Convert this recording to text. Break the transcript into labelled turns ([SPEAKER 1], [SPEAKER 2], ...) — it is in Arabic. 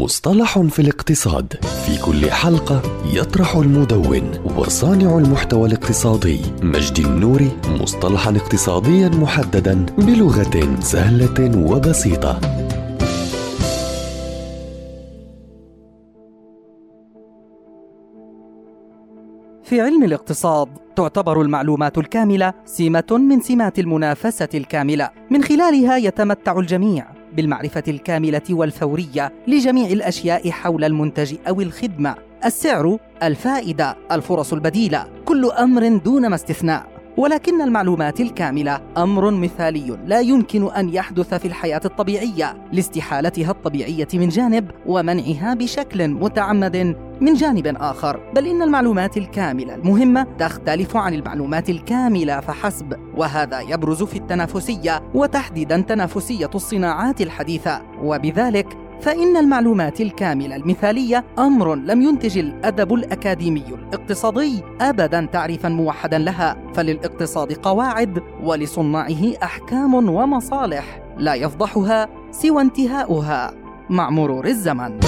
[SPEAKER 1] مصطلح في الاقتصاد. في كل حلقة يطرح المدون وصانع المحتوى الاقتصادي مجدي النوري مصطلحا اقتصاديا محددا بلغة سهلة وبسيطة.
[SPEAKER 2] في علم الاقتصاد تعتبر المعلومات الكاملة سمة من سمات المنافسة الكاملة. من خلالها يتمتع الجميع. بالمعرفة الكاملة والفورية لجميع الأشياء حول المنتج أو الخدمة. السعر، الفائدة، الفرص البديلة، كل أمر دون ما استثناء. ولكن المعلومات الكاملة أمر مثالي لا يمكن أن يحدث في الحياة الطبيعية لاستحالتها الطبيعية من جانب ومنعها بشكل متعمد من جانب آخر. بل إن المعلومات الكاملة المهمة تختلف عن المعلومات الكاملة فحسب وهذا يبرز في التنافسية وتحديدا تنافسية الصناعات الحديثة. وبذلك فإن المعلومات الكاملة المثالية أمر لم ينتج الأدب الأكاديمي الاقتصادي أبدا تعريفا موحدا لها فللاقتصاد قواعد ولصناعه أحكام ومصالح لا يفضحها سوى انتهاؤها مع مرور الزمن.